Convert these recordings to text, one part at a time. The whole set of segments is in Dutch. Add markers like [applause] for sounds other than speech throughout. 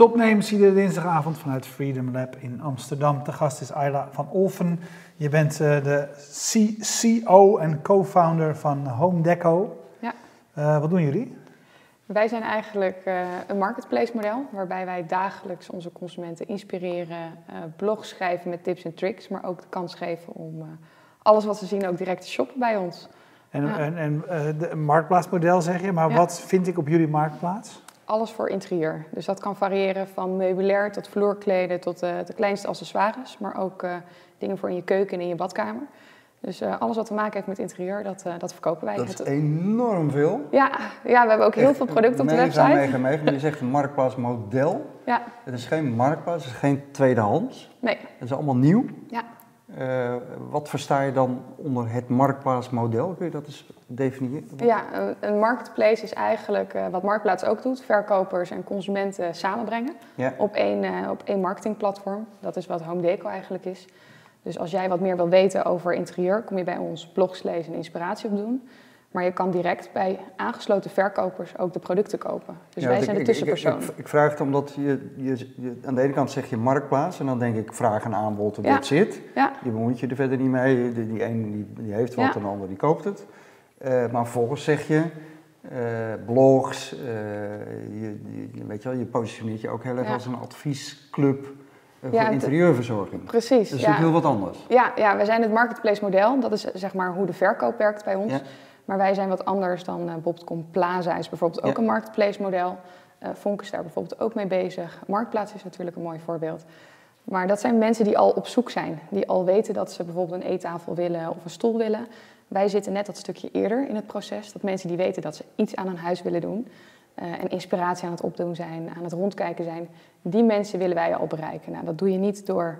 Topnames, iedere dinsdagavond vanuit Freedom Lab in Amsterdam. De gast is Ayla van Olfen. Je bent uh, de CEO en co-founder van Home Deco. Ja. Uh, wat doen jullie? Wij zijn eigenlijk uh, een marketplace model waarbij wij dagelijks onze consumenten inspireren, blogs schrijven met tips en tricks, maar ook de kans geven om alles wat ze zien ook direct te shoppen bij ons. En, ja. en, en een marktplaatsmodel zeg je, maar ja. wat vind ik op jullie marktplaats? Alles voor interieur. Dus dat kan variëren van meubilair tot vloerkleden tot uh, de kleinste accessoires, maar ook uh, dingen voor in je keuken en in je badkamer. Dus uh, alles wat te maken heeft met interieur, dat, dat verkopen wij. Dat is enorm veel. Ja, ja, we hebben ook heel veel producten op de website. Mega, mega, maar je zegt een marktplaatsmodel. Ja. Het is geen marktplaats, het is geen tweedehands. Nee. Het is allemaal nieuw. Ja. Uh, wat versta je dan onder het marktplaatsmodel? Kun je dat eens definiëren? Ja, een, marketplace is eigenlijk uh, wat Marktplaats ook doet: verkopers en consumenten samenbrengen ja. op, één, uh, op één marketingplatform. Dat is wat Home Deco eigenlijk is. Dus als jij wat meer wil weten over interieur, kom je bij ons blogs lezen en inspiratie opdoen. Maar je kan direct bij aangesloten verkopers ook de producten kopen. Dus ja, wij ik, zijn de tussenpersoon. Ik, ik, ik, vraag het omdat je, je, je, aan de ene kant zeg je marktplaats en dan denk ik vraag en aanbod, Ja. dat zit. Je bemoeit je er verder niet mee. Die, die een die, die heeft wat en de ander die koopt het. Eh, maar vervolgens zeg je eh, blogs, eh, je, je, weet je, wel, je positioneert je ook heel erg als een adviesclub Ja, voor interieurverzorging. Precies. Dat is ja. natuurlijk heel wat anders. Ja, ja, wij zijn het marketplace model. Dat is zeg maar hoe de verkoop werkt bij ons. Ja. Maar wij zijn wat anders dan eh Bobcom Plaza is bijvoorbeeld ook Ja. een marketplace model. Eh Vonk is daar bijvoorbeeld ook mee bezig. Marktplaats is natuurlijk een mooi voorbeeld. Maar dat zijn mensen die al op zoek zijn. Die al weten dat ze bijvoorbeeld een eettafel willen of een stoel willen. Wij zitten net dat stukje eerder in het proces. Dat mensen die weten dat ze iets aan hun huis willen doen. eh, en inspiratie aan het opdoen zijn, aan het rondkijken zijn. Die mensen willen wij al bereiken. Nou, dat doe je niet door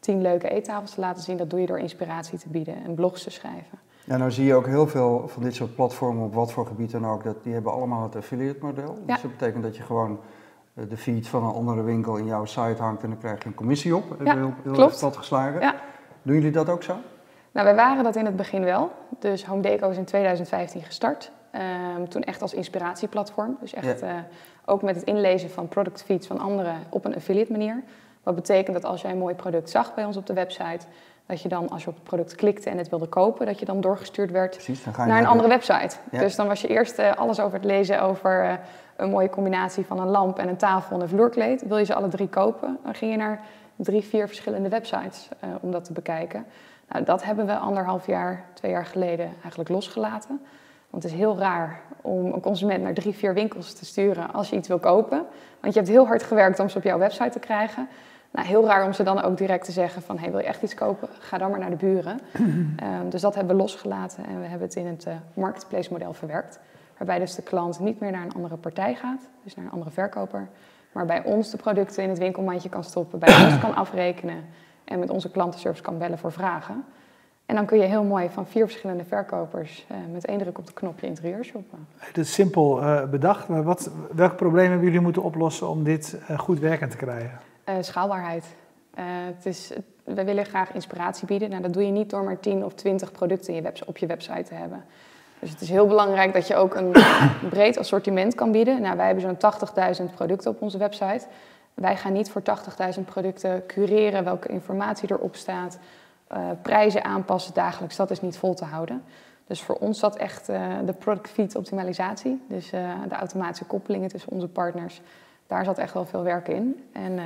tien leuke eettafels te laten zien. Dat doe je door inspiratie te bieden en blogs te schrijven. Ja, nou zie je ook heel veel van dit soort platformen op wat voor gebied dan ook, dat, die hebben allemaal het affiliate model. Ja. Dus dat betekent dat je gewoon eh, de feed van een andere winkel in jouw site hangt en dan krijg je een commissie op. Ja, heel, heel klopt. plat geslagen. Ja. Doen jullie dat ook zo? Nou, wij waren dat in het begin wel. Dus Home Deco is in 2015 gestart. Ehm, toen echt als inspiratieplatform. Dus echt Ja. eh, ook met het inlezen van product feeds van anderen op een affiliate manier. Wat betekent dat als jij een mooi product zag bij ons op de website, dat je dan als je op het product klikte en het wilde kopen, dat je dan doorgestuurd werd Precies, dan naar een de- andere website. Ja. Dus dan was je eerst eh, alles over het lezen over eh, een mooie combinatie van een lamp en een tafel en een vloerkleed. Wil je ze alle drie kopen? Dan ging je naar drie, vier verschillende websites eh, om dat te bekijken. Nou, dat hebben we anderhalf jaar, twee jaar geleden eigenlijk losgelaten. Want het is heel raar om een consument naar drie, vier winkels te sturen als je iets wil kopen. Want je hebt heel hard gewerkt om ze op jouw website te krijgen. Nou, heel raar om ze dan ook direct te zeggen van... Hey, wil je echt iets kopen? Ga dan maar naar de buren. [clears throat] Ehm, dus dat hebben we losgelaten en we hebben het in het eh, marketplace model verwerkt. Waarbij dus de klant niet meer naar een andere partij gaat, dus naar een andere verkoper. Maar bij ons de producten in het winkelmandje kan stoppen, bij ons kan afrekenen... en met onze klantenservice kan bellen voor vragen. En dan kun je heel mooi van vier verschillende verkopers... eh, met één druk op de knop je interieur shoppen. Het is simpel eh, bedacht, maar wat, welke problemen hebben jullie moeten oplossen om dit eh, goed werkend te krijgen? Eh, schaalbaarheid. Eh, het is, we willen graag inspiratie bieden. Nou, dat doe je niet door maar 10 of 20 producten in je op je website te hebben. Dus het is heel belangrijk dat je ook een [coughs] breed assortiment kan bieden. Nou, wij hebben zo'n 80.000 producten op onze website. Wij gaan niet voor 80.000 producten cureren welke informatie erop staat, eh, prijzen aanpassen dagelijks. Dat is niet vol te houden. Dus voor ons zat echt de product feed optimalisatie. Dus de automatische koppelingen tussen onze partners. Daar zat echt wel veel werk in. En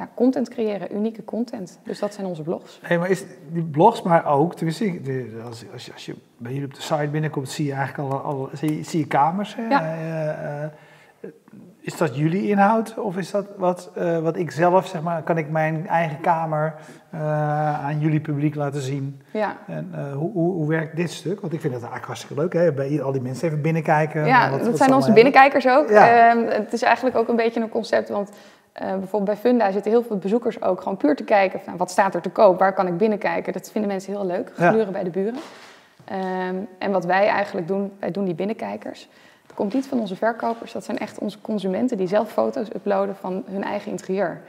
ja, content creëren, unieke content. Dus dat zijn onze blogs. Hey, maar is die blogs, maar ook, tenminste, als, als, je, als je bij jullie op de site binnenkomt, zie je eigenlijk al, al zie, je, zie je kamers. Hè? Ja. Eh, eh, is dat jullie inhoud of is dat wat, eh, wat ik zelf, zeg maar, kan ik mijn eigen kamer aan jullie publiek laten zien? Ja, En hoe, hoe, hoe werkt dit stuk? Want ik vind het eigenlijk hartstikke leuk, hè? Bij al die mensen even binnenkijken. ja wat- dat wat zijn ze onze binnenkijkers ook. Ja. Ehm, het is eigenlijk ook een beetje een concept, want eh, bijvoorbeeld bij Funda zitten heel veel bezoekers ook gewoon puur te kijken van wat staat er te koop, waar kan ik binnenkijken. Dat vinden mensen heel leuk, Ja. gluren bij de buren. Ehm, en wat wij eigenlijk doen, wij doen die binnenkijkers. Dat komt niet van onze verkopers, dat zijn echt onze consumenten die zelf foto's uploaden van hun eigen interieur.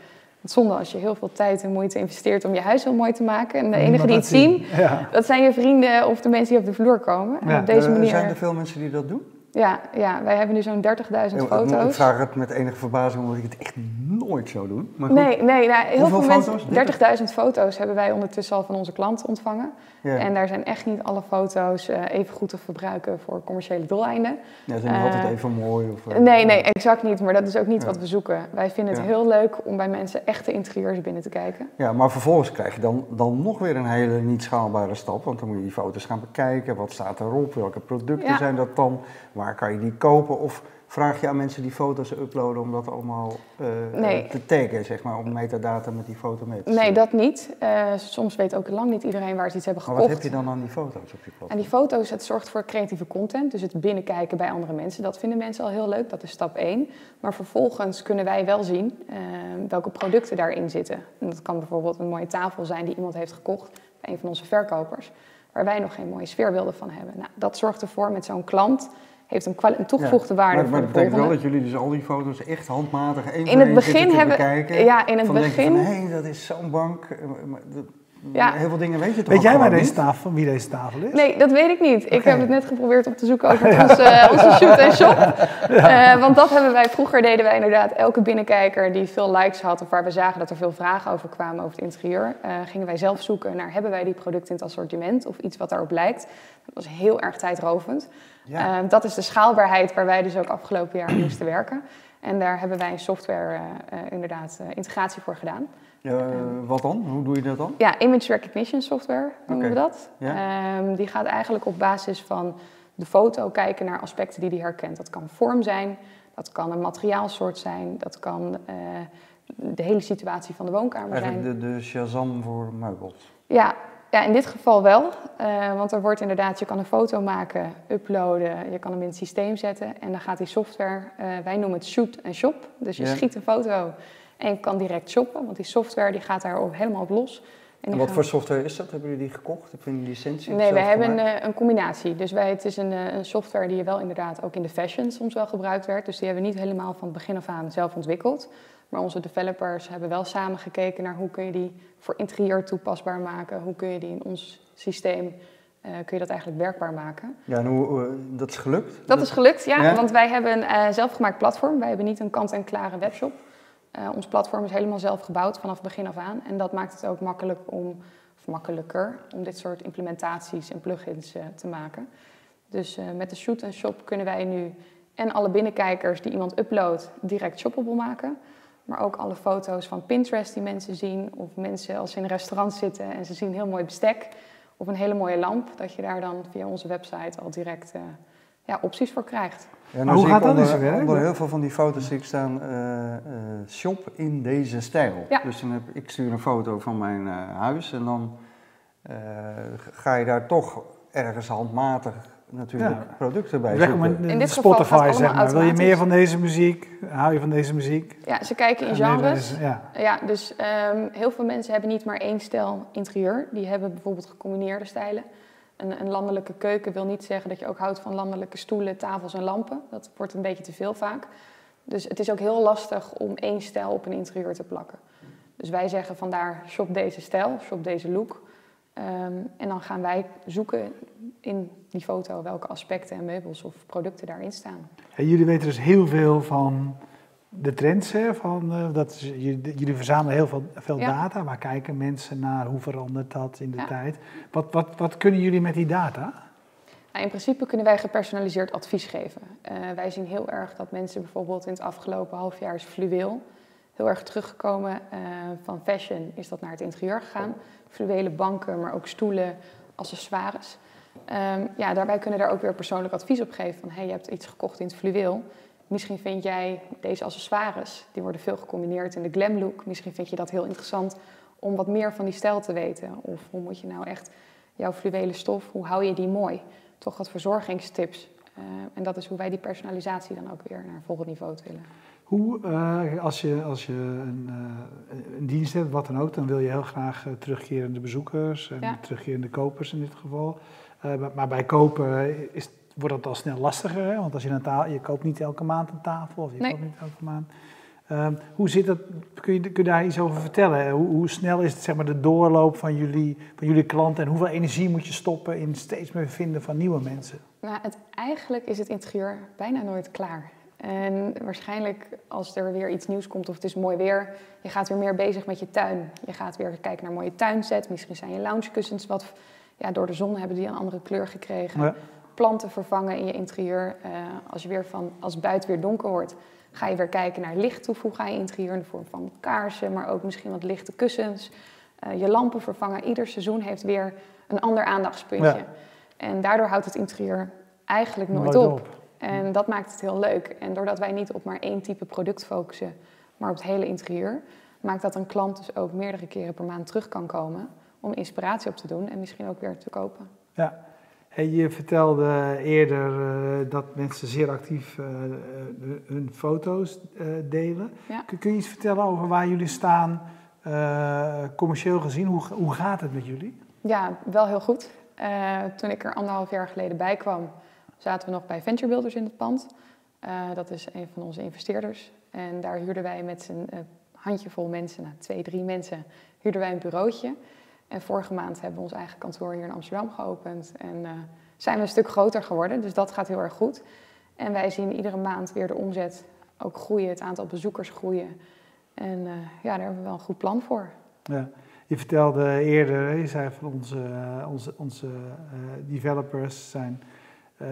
Het zonde als je heel veel tijd en moeite investeert om je huis heel mooi te maken. En de enige die het zien, Ja. dat zijn je vrienden of de mensen die op de vloer komen. En Ja. op deze manier... Zijn er veel mensen die dat doen? Ja, ja, wij hebben nu zo'n 30.000 Ik foto's. vraag het met enige verbazing omdat ik het echt nooit zou doen. Maar goed. Nee, nee nou, heel veel foto's? mensen. 30.000 foto's hebben wij ondertussen al van onze klanten ontvangen. Ja. En daar zijn echt niet alle foto's eh, even goed te verbruiken voor commerciële doeleinden. Ja, ze zijn niet Eh, altijd even mooi. Of, eh, Nee, nee, exact niet. Maar dat is ook niet Ja. wat we zoeken. Wij vinden het Ja. heel leuk om bij mensen echte interieurs binnen te kijken. Ja, maar vervolgens krijg je dan, dan nog weer een hele niet schaalbare stap. Want dan moet je die foto's gaan bekijken. Wat staat erop? Welke producten zijn dat dan? Waar kan je die kopen? Of vraag je aan mensen die foto's uploaden om dat allemaal eh, Nee. te taggen, zeg maar, om metadata met die foto mee te Nee, dat niet. Eh, soms weet ook lang niet iedereen waar ze iets hebben Maar gekocht. wat heb je dan aan die foto's op je platform? En die foto's, het zorgt voor creatieve content, dus het binnenkijken bij andere mensen. Dat vinden mensen al heel leuk, dat is stap 1. Maar vervolgens kunnen wij wel zien eh, welke producten daarin zitten. En dat kan bijvoorbeeld een mooie tafel zijn die iemand heeft gekocht bij een van onze verkopers, waar wij nog geen mooie sfeerbeelden van hebben. Nou, dat zorgt ervoor met zo'n klant, heeft een, een toegevoegde Ja, waarde Maar, voor maar dat betekent wel dat jullie dus al die foto's echt handmatig één In voor het één begin hebben- bekijken. ja, in het van begin- van, hé, dat is zo'n bank. eh, maar dat- Ja. Heel veel dingen weet je toch Weet jij bij gewoon deze tafel wie deze tafel is? Nee, dat weet ik niet. Ik heb het net geprobeerd op te zoeken over [laughs] onze, onze shoot en shop. [laughs] Eh, want dat hebben wij, vroeger deden wij inderdaad elke binnenkijker die veel likes had... of waar we zagen dat er veel vragen over kwamen over het interieur... eh, gingen wij zelf zoeken naar hebben wij die producten in het assortiment of iets wat daarop lijkt. Dat was heel erg tijdrovend. Ja. Eh, dat is de schaalbaarheid waar wij dus ook afgelopen jaar aan moesten werken. En daar hebben wij een software eh, eh, inderdaad eh, integratie voor gedaan. Ja, eh, wat dan? Hoe doe je dat dan? Ja, image recognition software noemen we dat. Ja. Ehm, die gaat eigenlijk op basis van de foto kijken naar aspecten die die herkent. Dat kan vorm zijn, dat kan een materiaalsoort zijn, dat kan de hele situatie van de woonkamer zijn. Eigenlijk de, de Shazam voor meubels. Ja, ja, in dit geval wel. Eh, want er wordt inderdaad, je kan een foto maken, uploaden, je kan hem in het systeem zetten. En dan gaat die software, eh, wij noemen het shoot en shop. Dus je Ja. schiet een foto en je kan direct shoppen. Want die software die gaat daar ook helemaal op los. En wat gaan- voor software is dat? Hebben jullie die gekocht? Heb je een licentie? Nee, wij zelf hebben een, eh, een combinatie. Dus wij, het is een, een software die wel inderdaad ook in de fashion soms wel gebruikt werd. Dus die hebben we niet helemaal van het begin af aan zelf ontwikkeld. Maar onze developers hebben wel samen gekeken naar hoe kun je die voor interieur toepasbaar maken. Hoe kun je die in ons systeem, eh, kun je dat eigenlijk werkbaar maken. Ja, en hoe, dat is gelukt? Dat is gelukt, ja. Ja? Want wij hebben een eh, zelfgemaakt platform. Wij hebben niet een kant-en-klare webshop. Eh, ons platform is helemaal zelf gebouwd vanaf begin af aan. En dat maakt het ook makkelijk om, of makkelijker om dit soort implementaties en plugins te maken. Dus met de Shoot and Shop kunnen wij nu en alle binnenkijkers die iemand uploadt direct shoppable maken. Maar ook alle foto's van Pinterest die mensen zien. Of mensen als ze in een restaurant zitten en ze zien een heel mooi bestek. Of een hele mooie lamp. Dat je daar dan via onze website al direct eh, ja, opties voor krijgt. Ja, nou Maar hoe zie gaat dat in onder, zijn werk? onder heel veel van die foto's zie ik staan eh, eh, shop in deze stijl. Ja. Dus dan heb, ik stuur een foto van mijn eh, huis en dan eh, ga je daar toch ergens handmatig natuurlijk Ja. producten bij zoeken. In dit geval gaat Spotify, het zeg maar. Wil je meer van deze muziek? Hou je van deze muziek? Ja, ze kijken in genres. Ja, dus ehm, heel veel mensen hebben niet maar één stijl interieur. Die hebben bijvoorbeeld gecombineerde stijlen. Een, een landelijke keuken wil niet zeggen dat je ook houdt van landelijke stoelen, tafels en lampen. Dat wordt een beetje te veel vaak. Dus het is ook heel lastig om één stijl op een interieur te plakken. Dus wij zeggen vandaar shop deze stijl, shop deze look. Ehm, en dan gaan wij zoeken in die foto welke aspecten en meubels of producten daarin staan. En jullie weten dus heel veel van de trends. Hè? Van, eh, dat is, jullie, jullie verzamelen heel veel, veel Ja. data. Waar kijken mensen naar? Hoe verandert dat in de Ja. tijd? Wat, wat, wat kunnen jullie met die data? Nou, in principe kunnen wij gepersonaliseerd advies geven. Eh, wij zien heel erg dat mensen bijvoorbeeld in het afgelopen half jaar is fluweel heel erg teruggekomen. eh, van fashion is dat naar het interieur gegaan. Fluwelen banken, maar ook stoelen, accessoires. Ehm, ja, daarbij kunnen we daar ook weer persoonlijk advies op geven. Van, hey, je hebt iets gekocht in het fluweel. Misschien vind jij deze accessoires, die worden veel gecombineerd in de glam look. Misschien vind je dat heel interessant om wat meer van die stijl te weten. Of hoe moet je nou echt jouw fluwelen stof, hoe hou je die mooi? Toch wat verzorgingstips. Eh, en dat is hoe wij die personalisatie dan ook weer naar een volgend niveau willen. Hoe, eh, als je, als je een, eh, een dienst hebt, wat dan ook, dan wil je heel graag eh, terugkerende bezoekers en Ja. terugkerende kopers in dit geval. Eh, maar, bij kopen is, wordt het al snel lastiger, hè? want als je, een je koopt niet elke maand een tafel of je Nee. koopt niet elke maand. Ehm, hoe zit dat? Kun je, kun je daar iets over vertellen? Hoe, hoe snel is het, zeg maar, de doorloop van jullie, van jullie klanten en hoeveel energie moet je stoppen in steeds meer vinden van nieuwe mensen? Nou, het, eigenlijk is het interieur bijna nooit klaar. En waarschijnlijk als er weer iets nieuws komt of het is mooi weer, je gaat weer meer bezig met je tuin. Je gaat weer kijken naar mooie tuinset. Misschien zijn je loungekussens wat ja, door de zon hebben die een andere kleur gekregen. Ja. Planten vervangen in je interieur. Eh, als, je weer van, als het buiten weer donker wordt, ga je weer kijken naar licht toevoegen aan je interieur in de vorm van kaarsen, maar ook misschien wat lichte kussens. Eh, je lampen vervangen. Ieder seizoen heeft weer een ander aandachtspuntje. Ja. En daardoor houdt het interieur eigenlijk nooit, Nooit op. op. En dat maakt het heel leuk. En doordat wij niet op maar één type product focussen, maar op het hele interieur, maakt dat een klant dus ook meerdere keren per maand terug kan komen om inspiratie op te doen en misschien ook weer te kopen. Ja. Hey, je vertelde eerder eh, dat mensen zeer actief eh, eh, hun foto's delen. Ja. Kun, kun je iets vertellen over waar jullie staan, commercieel gezien? Hoe, hoe gaat het met jullie? Ja, wel heel goed. Toen ik er anderhalf jaar geleden bij kwam, zaten we nog bij Venture Builders in het pand. Dat is een van onze investeerders. En daar huurden wij met eh, handjevol mensen, nou, twee, drie mensen, huurden wij een bureautje. En vorige maand hebben we ons eigen kantoor hier in Amsterdam geopend. En eh, zijn we een stuk groter geworden, dus dat gaat heel erg goed. En wij zien iedere maand weer de omzet ook groeien, het aantal bezoekers groeien. En eh, ja, daar hebben we wel een goed plan voor. Ja. Je vertelde eerder, je zei van onze, eh, onze, onze eh, developers zijn. eh,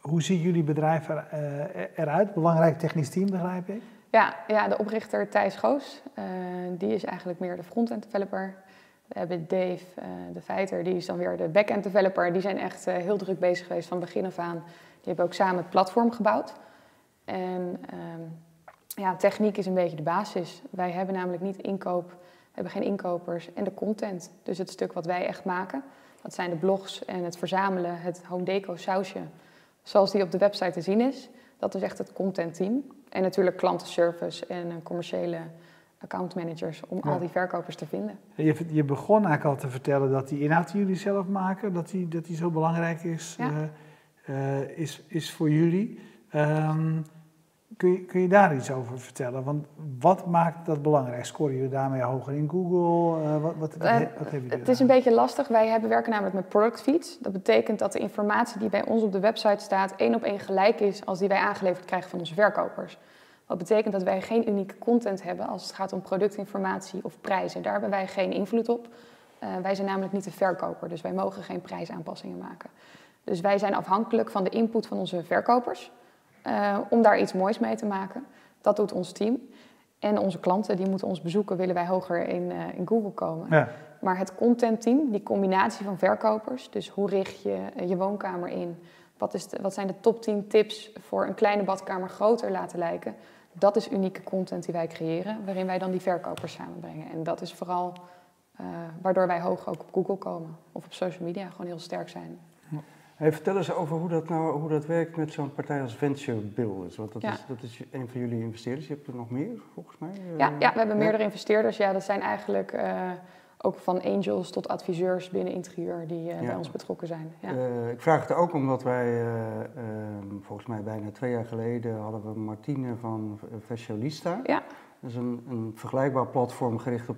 hoe ziet jullie bedrijf er, eh, eruit? Belangrijk technisch team, begrijp ik? Ja, ja, de oprichter Thijs Goos, eh, die is eigenlijk meer de front-end developer. We hebben Dave, eh, de feiter, die is dan weer de back-end developer. Die zijn echt eh, heel druk bezig geweest van begin af aan. Die hebben ook samen het platform gebouwd. En ehm, ja, techniek is een beetje de basis. Wij hebben namelijk niet inkoop, hebben geen inkopers en de content. Dus het stuk wat wij echt maken, dat zijn de blogs en het verzamelen, het home deco sausje, zoals die op de website te zien is. Dat is echt het content team. En natuurlijk klantenservice en eh, commerciële account managers om Ja. al die verkopers te vinden. Je, je begon eigenlijk al te vertellen dat die inhoud die jullie zelf maken, dat die, dat die zo belangrijk is, Ja. eh, eh, is, is voor jullie. Ehm, kun, je, kun je daar iets over vertellen? Want wat maakt dat belangrijk? Scoren jullie daarmee hoger in Google? Eh, wat, wat, wat, wat hebben jullie Het is een beetje lastig. Wij hebben, werken namelijk met product feeds. Dat betekent dat de informatie die bij ons op de website staat één op één gelijk is als die wij aangeleverd krijgen van onze verkopers. Wat betekent dat wij geen unieke content hebben als het gaat om productinformatie of prijzen. Daar hebben wij geen invloed op. Eh, wij zijn namelijk niet de verkoper, dus wij mogen geen prijsaanpassingen maken. Dus wij zijn afhankelijk van de input van onze verkopers eh, om daar iets moois mee te maken. Dat doet ons team. En onze klanten die moeten ons bezoeken, willen wij hoger in, eh, in Google komen. Ja, Maar het contentteam, die combinatie van verkopers, dus hoe richt je je woonkamer in? Wat, is de- wat zijn de top 10 tips voor een kleine badkamer groter laten lijken? Dat is unieke content die wij creëren, waarin wij dan die verkopers samenbrengen. En dat is vooral eh, waardoor wij hoog ook op Google komen of op social media gewoon heel sterk zijn. Hey, vertel eens over hoe dat, nou, hoe dat werkt met zo'n partij als Venture Builders. Want dat, Ja. is, dat is een van jullie investeerders. Je hebt er nog meer, volgens mij. Ja, ja we hebben meerdere investeerders. Ja, dat zijn eigenlijk eh, ook van angels tot adviseurs binnen interieur die eh, Ja. bij ons betrokken zijn. Ja. Eh, ik vraag het ook omdat wij, eh, ehm, volgens mij bijna twee jaar geleden, hadden we Martine van Fashionista. Ja. Dat is een, een vergelijkbaar platform gericht op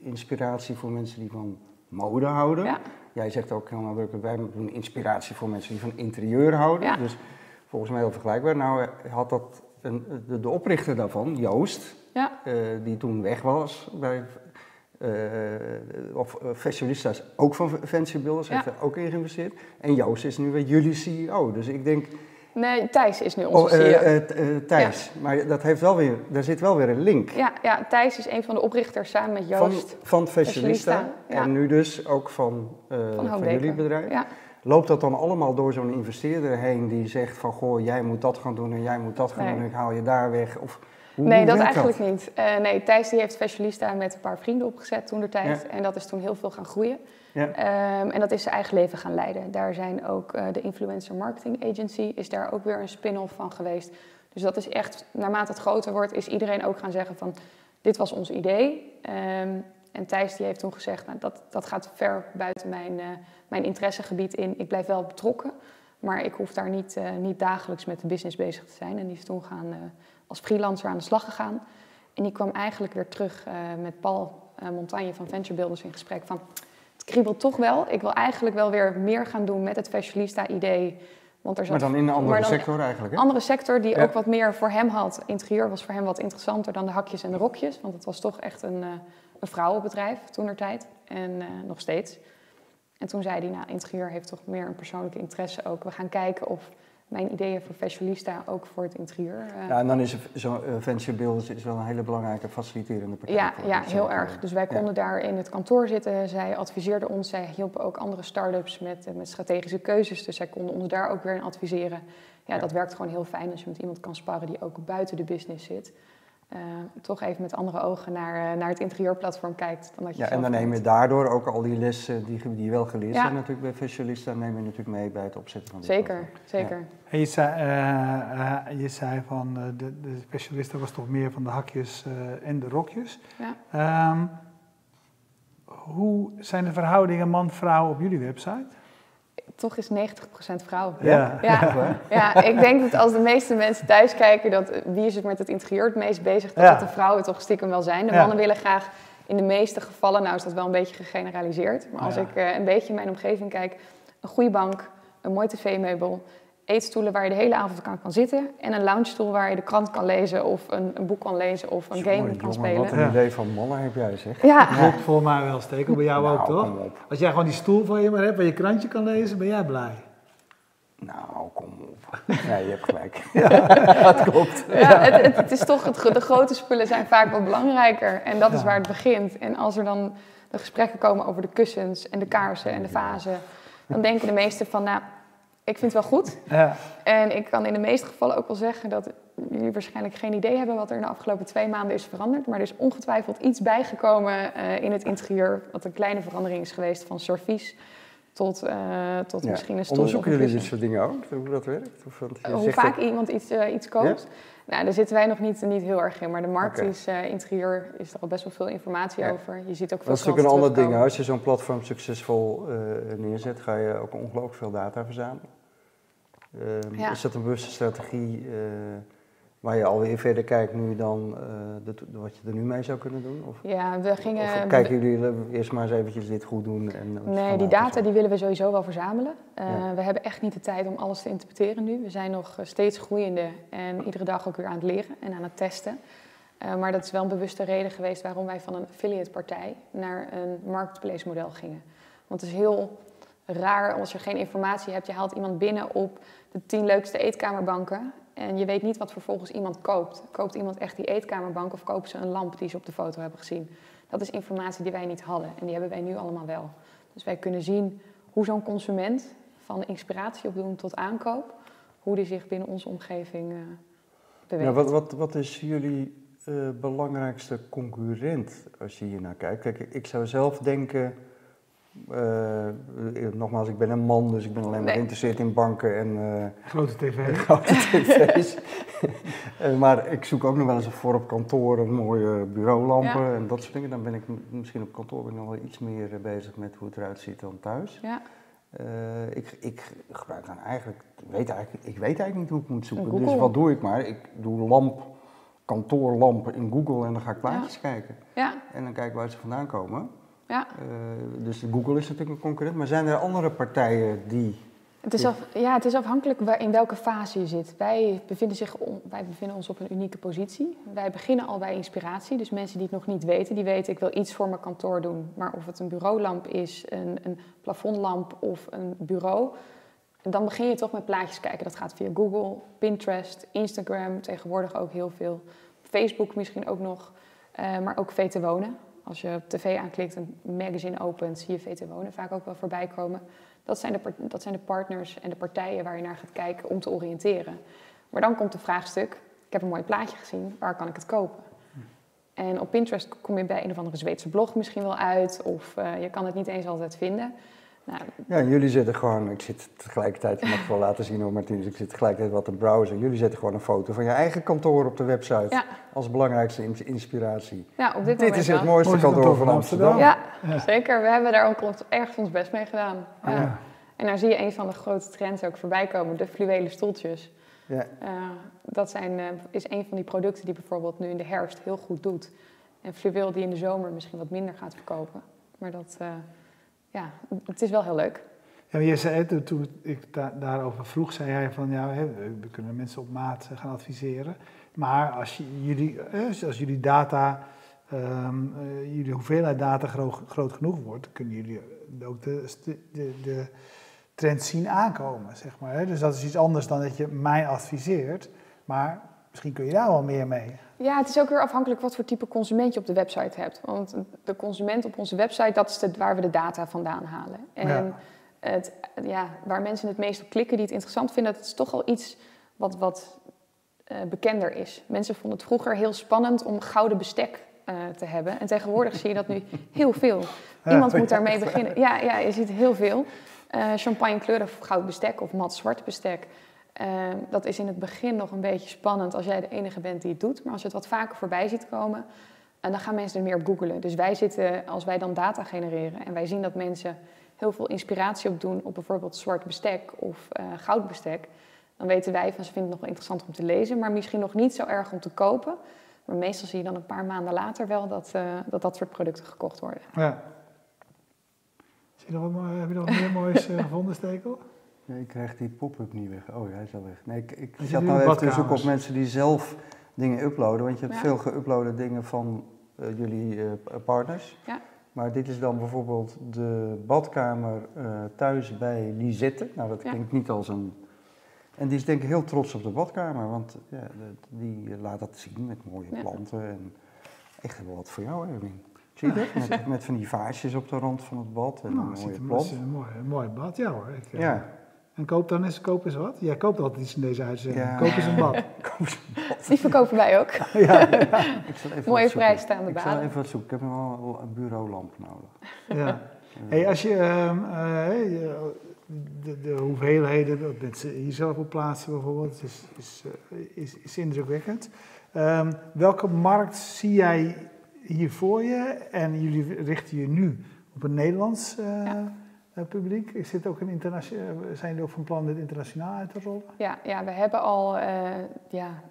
inspiratie voor mensen die van mode houden. Ja. Jij zegt ook, helemaal Burker, wij doen inspiratie voor mensen die van interieur houden. Ja. Dus volgens mij heel vergelijkbaar. Nou had dat een, de, de oprichter daarvan, Joost, Ja. die toen weg was bij... eh, of eh, Fashionista is ook van Venture Builders, Ja. heeft er ook in geïnvesteerd. En Joost is nu weer jullie CEO. Dus ik denk, Nee, Thijs is nu onze oh, CEO. eh, eh, Thijs, maar dat heeft wel weer, daar zit wel weer een link. Ja, ja, Thijs is een van de oprichters samen met Van, Joost van Fashionista Fashionista, ja. en nu dus ook van, eh, van van, jullie bedrijf. Ja, Loopt dat dan allemaal door zo'n investeerder heen die zegt van goh, jij moet dat gaan doen en jij moet dat gaan Nee. doen en ik haal je daar weg? Of, hoe, nee, hoe dat eigenlijk niet. Eh, nee, Thijs die heeft Fashionista met een paar vrienden opgezet toen de tijd. Ja. En dat is toen heel veel gaan groeien. Ja. Ehm, en dat is zijn eigen leven gaan leiden. Daar zijn ook eh, de Influencer Marketing Agency is daar ook weer een spin-off van geweest. Dus dat is echt, naarmate het groter wordt, is iedereen ook gaan zeggen van dit was ons idee. Ehm, en Thijs die heeft toen gezegd, nou, dat, dat gaat ver buiten mijn, eh, mijn interessegebied in. Ik blijf wel betrokken, maar ik hoef daar niet, eh, niet dagelijks met de business bezig te zijn. En die is toen gaan, eh, als freelancer aan de slag gegaan. En die kwam eigenlijk weer terug met Paul Montagne van Venture Builders in gesprek van... Het kriebelt toch wel. Ik wil eigenlijk wel weer meer gaan doen met het fashionista-idee. Want er zat, maar dan in een andere sector eigenlijk? Een andere sector die ook wat meer voor hem had. Interieur was voor hem wat interessanter dan de hakjes en de rokjes. Want het was toch echt een, een vrouwenbedrijf toen tijd. En nog steeds. En toen zei hij, nou, interieur heeft toch meer een persoonlijke interesse ook. We gaan kijken of mijn ideeën voor Fashionista ook voor het interieur. Uh, ja, en dan is zo'n uh, Venture Builders is wel een hele belangrijke faciliterende partij. Ja, ja heel erg. Dus wij konden daar in het kantoor zitten. Zij adviseerden ons. Zij hielpen ook andere start-ups met, met strategische keuzes. Dus zij konden ons daar ook weer in adviseren. Ja, ja, dat werkt gewoon heel fijn als je met iemand kan sparren die ook buiten de business zit. Uh, toch even met andere ogen naar, uh, naar het interieurplatform kijkt. Dan dat je ja, en dan neem je daardoor ook al die lessen die, die je wel geleerd ja. zijn natuurlijk bij Visualista, neem je natuurlijk mee bij het opzetten van die Zeker, platform. zeker. Ja. En je, zei, uh, je zei van de, de specialista was toch meer van de hakjes en de rokjes. Ja. Um, hoe zijn de verhoudingen man-vrouw op jullie website? Toch is 90% vrouw. Ja. Ja. ja. ik denk dat als de meeste mensen thuis kijken, dat wie is het met het interieur het meest bezig, dat, dat de vrouwen toch stiekem wel zijn. De mannen willen graag in de meeste gevallen, nou is dat wel een beetje gegeneraliseerd, maar als ik uh, een beetje in mijn omgeving kijk, een goede bank, een mooi tv-meubel, eetstoelen waar je de hele avond kan, kan zitten. En een loungestoel waar je de krant kan lezen of een, een boek kan lezen of een game kan spelen. Wat een idee van mannen heb jij zeg. Ja. Dat lukt volgens mij wel steken, bij jou nou, ook toch? Als jij gewoon die stoel van je maar hebt waar je krantje kan lezen, ben jij blij. Nou, kom op. Ja, je hebt gelijk. [laughs] ja, dat klopt. Ja, het, het, is toch, het, de grote spullen zijn vaak wat belangrijker. En dat is waar het begint. En als er dan de gesprekken komen over de kussens en de kaarsen en de vazen... dan denken de meesten van, nou, ik vind het wel goed. Ja. En ik kan in de meeste gevallen ook wel zeggen dat jullie waarschijnlijk geen idee hebben wat er in de afgelopen twee maanden is veranderd. Maar er is ongetwijfeld iets bijgekomen uh, in het interieur, wat een kleine verandering is geweest van servies tot, uh, tot ja. misschien een stoel. Onderzoeken jullie dit soort dingen ook, hoe dat werkt? Of, uh, hoe vaak iemand iets, iets koopt? Ja? Nou, daar zitten wij nog niet, niet heel erg in, maar de markt okay. is, interieur, is er al best wel veel informatie ja. over. Je ziet ook veel Dat is natuurlijk een ander ding. Als je zo'n platform succesvol neerzet, ga je ook ongelooflijk veel data verzamelen. Ja. Is dat een bewuste strategie uh, waar je alweer verder kijkt nu dan uh, de, wat je er nu mee zou kunnen doen? Of, ja, we gingen... Of kijken jullie eerst maar eens eventjes dit goed doen? En, nee, die data die willen we sowieso wel verzamelen. Ja. We hebben echt niet de tijd om alles te interpreteren nu. We zijn nog steeds groeiende en iedere dag ook weer aan het leren en aan het testen. maar dat is wel een bewuste reden geweest waarom wij van een affiliate partij naar een marketplace model gingen. Want het is heel raar als je geen informatie hebt. Je haalt iemand binnen op de tien leukste eetkamerbanken. En je weet niet wat vervolgens iemand koopt. Koopt iemand echt die eetkamerbank of kopen ze een lamp die ze op de foto hebben gezien? Dat is informatie die wij niet hadden en die hebben wij nu allemaal wel. Dus wij kunnen zien hoe zo'n consument van inspiratie opdoen tot aankoop, hoe die zich binnen onze omgeving uh, beweegt. Ja, wat, wat, wat is jullie uh, belangrijkste concurrent als je hier naar kijkt? Kijk, ik zou zelf denken uh, nogmaals, ik ben een man, dus ik ben alleen maar geïnteresseerd in banken en... Uh, grote tv. Grote [laughs] tv's. maar ik zoek ook nog wel eens voor op kantoor een mooie bureaulampen en dat soort dingen. Dan ben ik misschien op kantoor ben ik nog wel iets meer bezig met hoe het eruit ziet dan thuis. Ja. ik, ik gebruik dan eigenlijk, weet eigenlijk, ik weet eigenlijk niet hoe ik moet zoeken. Dus wat doe ik maar? Ik doe lamp, kantoorlampen in Google en dan ga ik plaatjes kijken. Ja. En dan kijk ik waar ze vandaan komen. Ja. Uh, dus Google is natuurlijk een concurrent, maar zijn er andere partijen die. Het is, af, ja, het is afhankelijk in welke fase je zit. Wij bevinden, zich wij bevinden ons op een unieke positie. Wij beginnen al bij inspiratie. Dus mensen die het nog niet weten, die weten ik wil iets voor mijn kantoor doen. Maar of het een bureaulamp is, een, een plafondlamp of een bureau. Dan begin je toch met plaatjes kijken. Dat gaat via Google, Pinterest, Instagram, tegenwoordig ook heel veel. Facebook misschien ook nog. Uh, maar ook VT Wonen. Als je op tv aanklikt, een magazine opent, zie je VT Wonen vaak ook wel voorbij komen. Dat zijn, de, dat zijn de partners en de partijen waar je naar gaat kijken om te oriënteren. Maar dan komt het vraagstuk, ik heb een mooi plaatje gezien, waar kan ik het kopen? En op Pinterest kom je bij een of andere Zweedse blog misschien wel uit, of uh, je kan het niet eens altijd vinden. Nou, ja, jullie zitten gewoon, ik zit tegelijkertijd, ik mag het wel laten zien hoor Martinus, ik zit tegelijkertijd wat te browsen. Jullie zetten gewoon een foto van je eigen kantoor op de website ja. als belangrijkste inspiratie. Ja, op dit, dit is het mooiste kantoor, van Amsterdam. Ja, zeker. We hebben daar ook erg ons best mee gedaan. Ja. En daar zie je een van de grote trends ook voorbij komen, de fluwelen stoeltjes. Ja. dat zijn, is een van die producten die bijvoorbeeld nu in de herfst heel goed doet. En fluweel die in de zomer misschien wat minder gaat verkopen. Maar dat, ja, het is wel heel leuk. Ja, je zei, toen ik daarover vroeg, zei jij van ja, we kunnen mensen op maat gaan adviseren. Maar als, jullie, als jullie data, um, jullie hoeveelheid data groot, genoeg wordt, kunnen jullie ook de, de, de trend zien aankomen, zeg maar. Dus dat is iets anders dan dat je mij adviseert, maar misschien kun je daar wel meer mee. Ja, het is ook weer afhankelijk wat voor type consument je op de website hebt. Want de consument op onze website, dat is waar we de data vandaan halen. En het, ja, waar mensen het meest op klikken die het interessant vinden, dat is toch al iets wat, wat uh, bekender is. Mensen vonden het vroeger heel spannend om gouden bestek uh, te hebben. En tegenwoordig zie je dat nu heel veel. [laughs] Iemand moet daarmee beginnen. Ja, ja, je ziet heel veel. Uh, champagne kleurig goud bestek of mat zwart bestek. Dat is in het begin nog een beetje spannend als jij de enige bent die het doet. Maar als je het wat vaker voorbij ziet komen, en dan gaan mensen er meer op googelen. Dus wij zitten, als wij dan data genereren en wij zien dat mensen heel veel inspiratie op doen op bijvoorbeeld zwart bestek of uh, goud bestek, dan weten wij van ze vinden het nog wel interessant om te lezen, maar misschien nog niet zo erg om te kopen. Maar meestal zie je dan een paar maanden later wel dat uh, dat, dat soort producten gekocht worden. Ja. Zie je nog heb je nog meer [laughs] moois uh, gevonden, Stekel? Nee, ik krijg die pop-up niet weg. Oh, hij is al weg. Nee, ik, ik zat nou even te zoeken op mensen die zelf dingen uploaden. Want je hebt veel geüploade dingen van uh, jullie partners. Ja. Maar dit is dan bijvoorbeeld de badkamer uh, thuis bij Lisette. Nou, dat klinkt niet als een... En die is denk ik heel trots op de badkamer, want ja, die laat dat zien met mooie planten. En echt wel wat voor jou, Erwin. Zie je dat? Met, [laughs] met, van die vaasjes op de rand van het bad en nou, een mooie plant. Een mooi, een mooi bad, ja hoor. Ik, eh, ja. En koop dan eens, koop eens wat. Jij koopt altijd iets in deze uitzending. Koop eens een bad. [laughs] koop eens een bad. Die verkopen wij ook. [laughs] ja, Ik zal even Mooie vrijstaande baan. Ik zal even wat zoeken. Ik heb wel een bureaulamp nodig. Ja. Hey, als je uh, de, de, hoeveelheden dat mensen hier zelf op plaatsen bijvoorbeeld, is, is, uh, is, is indrukwekkend. Um, welke markt zie jij hier voor je? En jullie richten je nu op een Nederlands... Uh, ja uh, publiek? Is dit ook een eh, zijn jullie ook van plan dit internationaal uit te rollen? Ja, ja we hebben al uh, ja,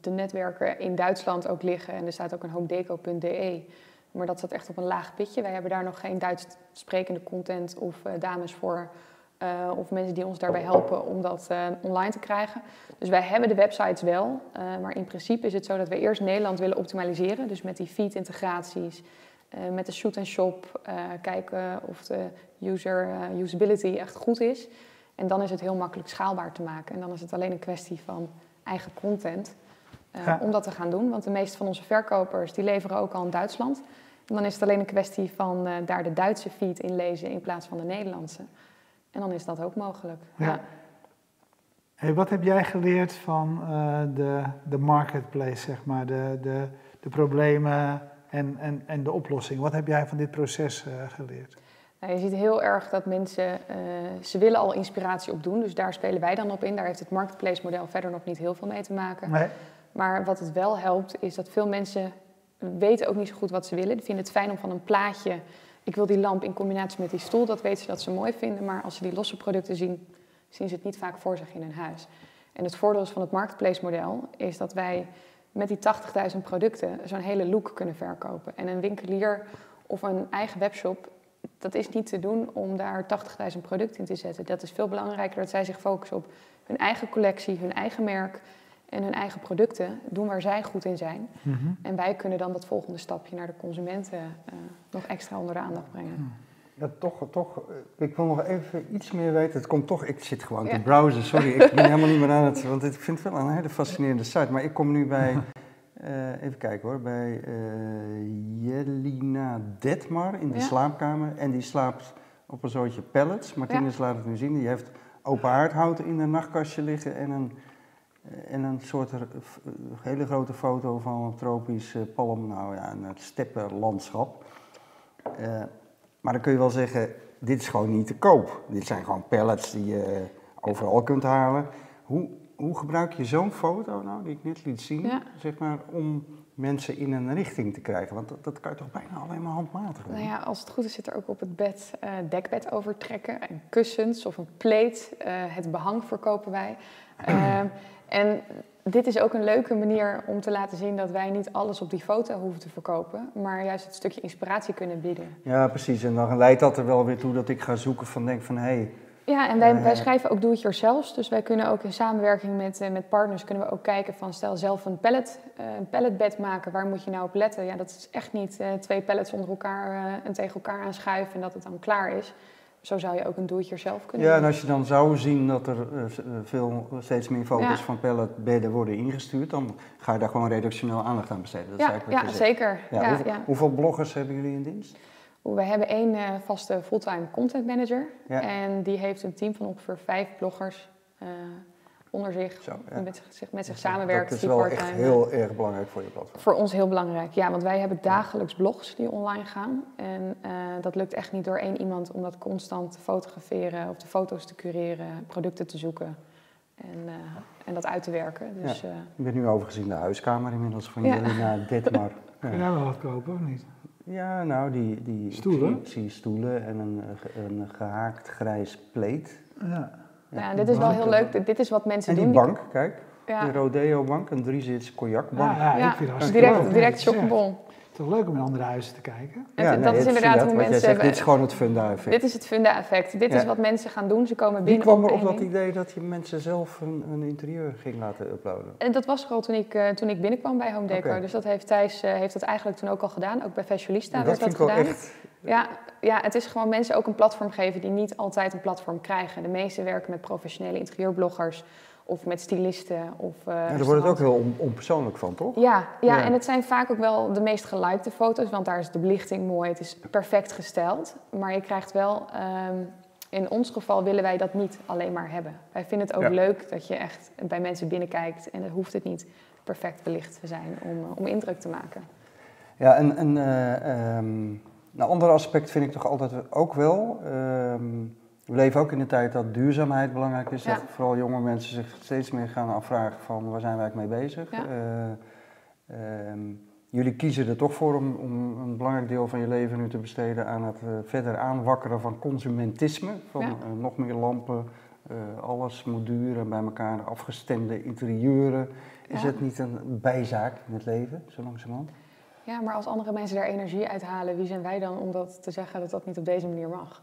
de netwerken in Duitsland ook liggen. En er staat ook een homedeco.de. Maar dat staat echt op een laag pitje. Wij hebben daar nog geen Duits sprekende content of dames voor. of mensen die ons daarbij helpen om dat online te krijgen. Dus wij hebben de websites wel. maar in principe is het zo dat we eerst Nederland willen optimaliseren. Dus met die feed-integraties uh, met de shoot and shop uh, kijken of de user uh, usability echt goed is. En dan is het heel makkelijk schaalbaar te maken. En dan is het alleen een kwestie van eigen content om dat te gaan doen. Want de meeste van onze verkopers die leveren ook al in Duitsland. En dan is het alleen een kwestie van daar de Duitse feed in lezen in plaats van de Nederlandse. En dan is dat ook mogelijk. Ja. Hey, wat heb jij geleerd van de, de marketplace, zeg maar, de, de, de problemen en, en, en de oplossing. Wat heb jij van dit proces uh, geleerd? Nou, je ziet heel erg dat mensen, uh, ze willen al inspiratie opdoen, dus daar spelen wij dan op in. Daar heeft het marketplace model verder nog niet heel veel mee te maken. Nee. Maar wat het wel helpt, is dat veel mensen weten ook niet zo goed wat ze willen. Die vinden het fijn om van een plaatje, ik wil die lamp in combinatie met die stoel, dat weten ze dat ze mooi vinden. Maar als ze die losse producten zien, zien ze het niet vaak voor zich in hun huis. En het voordeel van het marketplace model is dat wij met die 80.000 producten zo'n hele look kunnen verkopen. En een winkelier of een eigen webshop, dat is niet te doen om daar 80.000 producten in te zetten. Dat is veel belangrijker dat zij zich focussen op hun eigen collectie, hun eigen merk en hun eigen producten. Doen waar zij goed in zijn. Mhm. En wij kunnen dan dat volgende stapje naar de consumenten uh, nog extra onder de aandacht brengen. Ja, toch, toch. Eh, ik wil nog even iets meer weten. Het komt toch, ik zit gewoon te browsen, sorry. Ik ben [laughs] helemaal niet meer aan het, want ik vind het wel een hele fascinerende site. Maar ik kom nu bij, uh, even kijken hoor, bij uh, Jelina Detmar in de slaapkamer. En die slaapt op een zootje pallets. Martinez laat het nu zien. Die heeft open aardhout in een nachtkastje liggen en een, en een soort hele grote foto van een tropisch palm, nou ja, een steppenlandschap. Maar dan kun je wel zeggen, dit is gewoon niet te koop. Dit zijn gewoon pallets die je overal kunt halen. Hoe, hoe gebruik je zo'n foto nou, die ik net liet zien, zeg maar, om mensen in een richting te krijgen? Want dat, dat kan je toch bijna alleen maar handmatig doen? Nou ja, als het goed is zit er ook op het bed uh, dekbed overtrekken en kussens of een pleet. Uh, het behang verkopen wij. Uh, [clears throat] en dit is ook een leuke manier om te laten zien dat wij niet alles op die foto hoeven te verkopen, maar juist het stukje inspiratie kunnen bieden. Ja, precies. En dan leidt dat er wel weer toe dat ik ga zoeken van denk van hé. Hey, ja, en wij, wij schrijven ook do-it-yourself. Dus wij kunnen ook in samenwerking met, uh, met partners kunnen we ook kijken van stel zelf een pallet, uh, een palletbed maken. Waar moet je nou op letten? Ja, dat is echt niet twee pallets onder elkaar en tegen elkaar aanschuiven en dat het dan klaar is. Zo zou je ook een do-it-yourself kunnen Ja, en als je dan zou zien dat er veel, steeds meer foto's ja. van palletbedden worden ingestuurd, dan ga je daar gewoon redactioneel aandacht aan besteden. Dat ja, ja zeker. Ja, hoeveel, hoeveel bloggers hebben jullie in dienst? We hebben één uh, vaste fulltime content manager. En die heeft een team van ongeveer vijf bloggers uh, onder zich. Zo, ja. met, zich, met zich samenwerkt. Dat is wel echt heel erg belangrijk voor je platform. Voor ons heel belangrijk, ja. Want wij hebben dagelijks blogs die online gaan. En uh, dat lukt echt niet door één iemand om dat constant te fotograferen... of de foto's te cureren, producten te zoeken... En, en dat uit te werken. Dus, ja. Ik ben nu overgezien de huiskamer inmiddels van Jelena [laughs] Detmar. Kun je daar wel wat kopen of niet? Ja, nou, die, die stoelen. Ik zie, zie stoelen en een, een gehaakt grijs pleet. Ja. Ja, dit is wel heel leuk. Dit is wat mensen en doen. En die bank, kijk. Ja. De Rodeo bank, een driezits cognacbank. Ja, ja, ik vind dat direct, leuk. direct chockbon. Het is toch leuk om in andere huizen te kijken? Ja, nee, dat is inderdaad hoe mensen... Zegt, dit is gewoon het funda-effect. Dit is het funda-effect. Dit ja. is wat mensen gaan doen. Ze komen Wie binnen kwam er op op dat idee dat je mensen zelf een, een, interieur ging laten uploaden? En dat was er al toen ik, uh, toen ik binnenkwam bij Home Decor. Okay. Dus dat heeft Thijs uh, heeft dat eigenlijk toen ook al gedaan. Ook bij Fashionista dat werd vind dat ik gedaan. Wel echt... Ja, ja, het is gewoon mensen ook een platform geven die niet altijd een platform krijgen. De meeste werken met professionele interieurbloggers of met stylisten. Of, uh, ja, daar wordt het ook heel on onpersoonlijk van, toch? Ja, ja, ja, en het zijn vaak ook wel de meest gelikte foto's, want daar is de belichting mooi, het is perfect gesteld. Maar je krijgt wel, um, in ons geval willen wij dat niet alleen maar hebben. Wij vinden het ook Ja. leuk dat je echt bij mensen binnenkijkt en dan hoeft het niet perfect belicht te zijn om, uh, om indruk te maken. Ja, en, en uh, um, een ander aspect vind ik toch altijd ook wel. Um, we leven ook in de tijd dat duurzaamheid belangrijk is. Ja. Dat vooral jonge mensen zich steeds meer gaan afvragen van waar zijn wij mee bezig. Ja. Uh, um, jullie kiezen er toch voor om, om, een belangrijk deel van je leven nu te besteden aan het uh, verder aanwakkeren van consumentisme. Van Ja. uh, nog meer lampen, alles moet duur bij elkaar afgestemde interieuren. Is het niet een bijzaak in het leven, zo langzamerhand? Ja, maar als andere mensen daar energie uithalen, wie zijn wij dan om dat te zeggen dat dat niet op deze manier mag?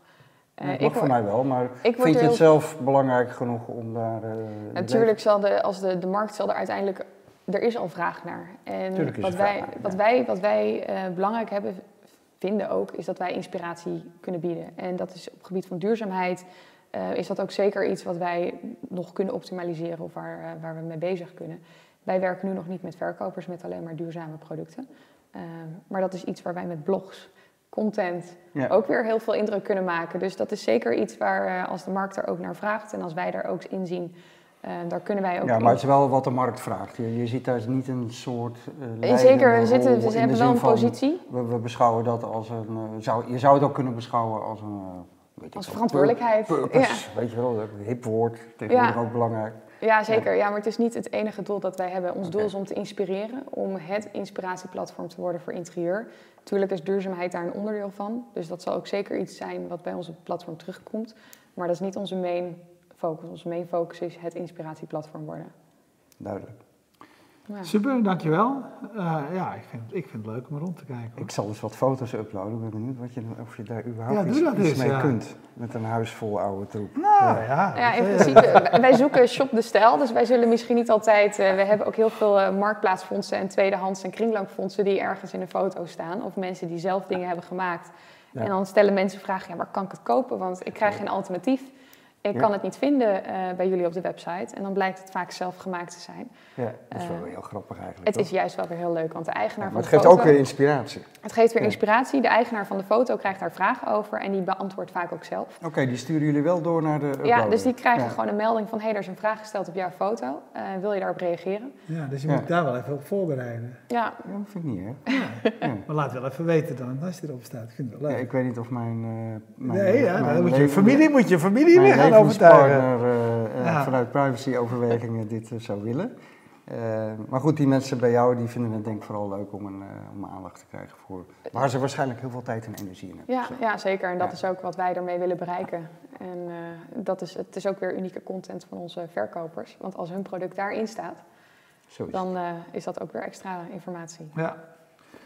Eh, het mag voor mij wel, maar vind je het zelf belangrijk genoeg om daar... eh, Natuurlijk zal de, als de, de markt zal er uiteindelijk, er is al vraag naar. En wat wij, wat wij, wat wij eh, belangrijk hebben, vinden ook, is dat wij inspiratie kunnen bieden. En dat is op het gebied van duurzaamheid, is dat ook zeker iets wat wij nog kunnen optimaliseren of waar, waar we mee bezig kunnen. Wij werken nu nog niet met verkopers met alleen maar duurzame producten. Eh, maar dat is iets waar wij met blogs, content, Ja. ook weer heel veel indruk kunnen maken. Dus dat is zeker iets waar, eh, als de markt er ook naar vraagt en als wij daar ook in zien, eh, daar kunnen wij ook Ja, in. maar het is wel wat de markt vraagt. Je, je ziet daar niet een soort uh, Zeker, we, zitten, we hebben wel een van, positie We, we beschouwen dat als een... zou, je zou het ook kunnen beschouwen als een... weet als verantwoordelijkheid. pur- Purpose, weet je wel, een hip woord. Tegenwoordig Ja. ook belangrijk. Ja, zeker. Ja, maar het is niet het enige doel dat wij hebben. Ons doel is om te inspireren, om het inspiratieplatform te worden voor interieur. Tuurlijk is duurzaamheid daar een onderdeel van. Dus dat zal ook zeker iets zijn wat bij ons op het platform terugkomt. Maar dat is niet onze main focus. Onze main focus is het inspiratieplatform worden. Duidelijk. Ja. Super, dankjewel. Uh, ja, ik vind, ik vind het leuk om rond te kijken. hoor. Ik zal dus wat foto's uploaden. Ik ben benieuwd wat je, of je daar überhaupt Ja, iets, mee ja. kunt. Met een huis vol oude troep. Nou ja, Ja, in principe, wij zoeken shop de stijl. Dus wij zullen misschien niet altijd... eh, we hebben ook heel veel eh, marktplaatsfondsen en tweedehands en kringloopfondsen... die ergens in een foto staan. Of mensen die zelf dingen hebben gemaakt. Ja. En dan stellen mensen vragen, ja, waar kan ik het kopen? Want ik krijg geen alternatief. Ik Ja. kan het niet vinden eh, bij jullie op de website. En dan blijkt het vaak zelf gemaakt te zijn. Ja, dat is wel Eh, heel grappig eigenlijk. Het toch? is juist wel weer heel leuk, want de eigenaar Ja, maar van het de geeft foto... ook weer inspiratie. Het geeft weer Ja. inspiratie. De eigenaar van de foto krijgt daar vragen over en die beantwoordt vaak ook zelf. Oké, die sturen jullie wel door naar de Ja, dus die krijgen Ja. gewoon een melding van... hé, hey, er is een vraag gesteld op jouw foto. Eh, wil je daarop reageren? ja, dus je Ja. moet daar wel even op voorbereiden. Ja, Ja, dat vind ik niet, hè? Ja. [laughs] Maar laat wel even weten dan, als je erop staat. Ik vind het wel Ja, leuk. ik weet niet of mijn... eh mijn nee, ja, mijn dan moet je familie, moet je familie mijn gaan overtuigen. eh, eh, Ja. vanuit privacyoverwegingen dit eh, zou willen. maar goed, die mensen bij jou die vinden het denk ik vooral leuk om een, om aandacht te krijgen voor waar ze waarschijnlijk heel veel tijd en energie in hebben. Ja, ja zeker. En dat is ook wat wij ermee willen bereiken. En dat is, het is ook weer unieke content van onze verkopers. Want als hun product daarin staat, dan is dat ook weer extra informatie. Ja,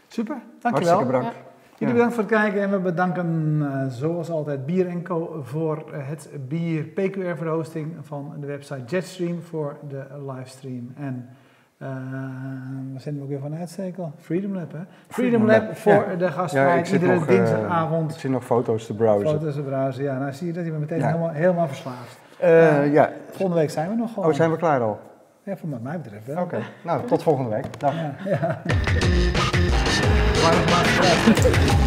super. Dankjewel. Hartstikke bedankt. Jullie bedankt voor het kijken en we bedanken uh, zoals altijd Bier Co voor het bier PQR voor de hosting van de website Jetstream voor de livestream. En uh, we zijn ook weer van uitstekel. Freedom Lab, hè? Freedom, Lab, voor ja. de gastvrijheid. Ja, iedere nog, dinsdagavond. ik zie nog foto's te browsen. Foto's te browsen, ja. Nou zie je dat je meteen ja. helemaal, helemaal verslaafd. ja. Volgende week zijn we nog gewoon. Oh, zijn we klaar al? Ja, voor wat mij betreft wel. Oké, nou tot volgende week. Dag. Ja, ja.